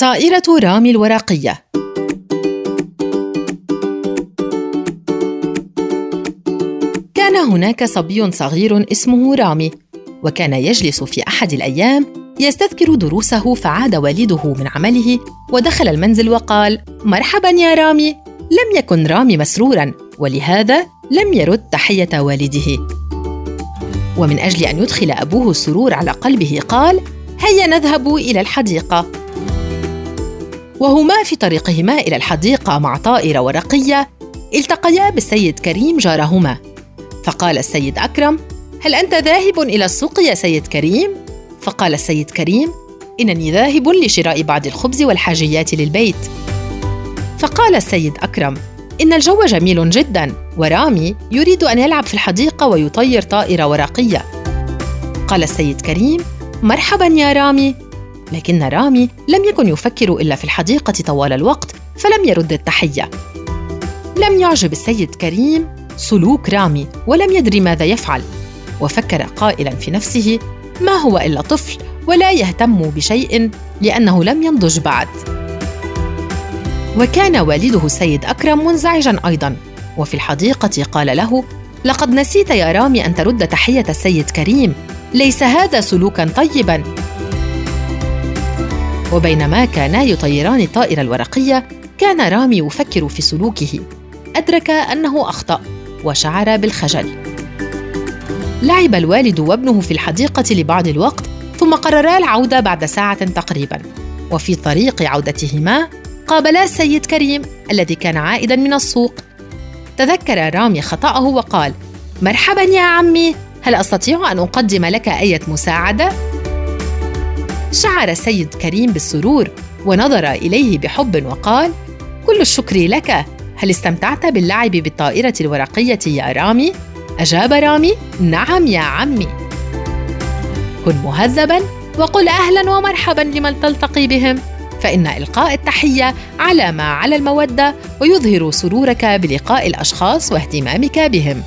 طائرة رامي الورقية. كان هناك صبي صغير اسمه رامي وكان يجلس في أحد الأيام يستذكر دروسه فعاد والده من عمله ودخل المنزل وقال مرحبا يا رامي لم يكن رامي مسرورا ولهذا لم يرد تحية والده. ومن أجل أن يدخل أبوه السرور على قلبه قال هيا نذهب إلى الحديقة. وهما في طريقهما إلى الحديقة مع طائرة ورقية التقيا بالسيد كريم جارهما. فقال السيد أكرم هل أنت ذاهب إلى السوق يا سيد كريم؟ فقال السيد كريم إنني ذاهب لشراء بعض الخبز والحاجيات للبيت. فقال السيد أكرم إن الجو جميل جدا ورامي يريد أن يلعب في الحديقة ويطير طائرة ورقية. قال السيد كريم مرحبا يا رامي. لكن رامي لم يكن يفكر إلا في الحديقة طوال الوقت فلم يرد التحية. لم يعجب السيد كريم سلوك رامي ولم يدري ماذا يفعل. وفكر قائلا في نفسه ما هو إلا طفل ولا يهتم بشيء لأنه لم ينضج بعد. وكان والده السيد أكرم منزعجا أيضا. وفي الحديقة قال له لقد نسيت يا رامي أن ترد تحية السيد كريم. ليس هذا سلوكا طيبا. وبينما كانا يطيران الطائرة الورقية كان رامي يفكر في سلوكه. أدرك أنه أخطأ وشعر بالخجل. لعب الوالد وابنه في الحديقة لبعض الوقت ثم قررا العودة بعد ساعة تقريبا. وفي طريق عودتهما قابلا السيد كريم الذي كان عائدا من السوق. تذكر رامي خطأه وقال مرحبا يا عمي هل أستطيع أن أقدم لك أية مساعدة؟ شعر السيد كريم بالسرور ونظر إليه بحب وقال كل الشكر لك. هل استمتعت باللعب بالطائرة الورقية يا رامي؟ أجاب رامي نعم يا عمي. كن مهذبا وقل أهلا ومرحبا لمن تلتقي بهم. فإن إلقاء التحية علامة على المودة ويظهر سرورك بلقاء الأشخاص واهتمامك بهم.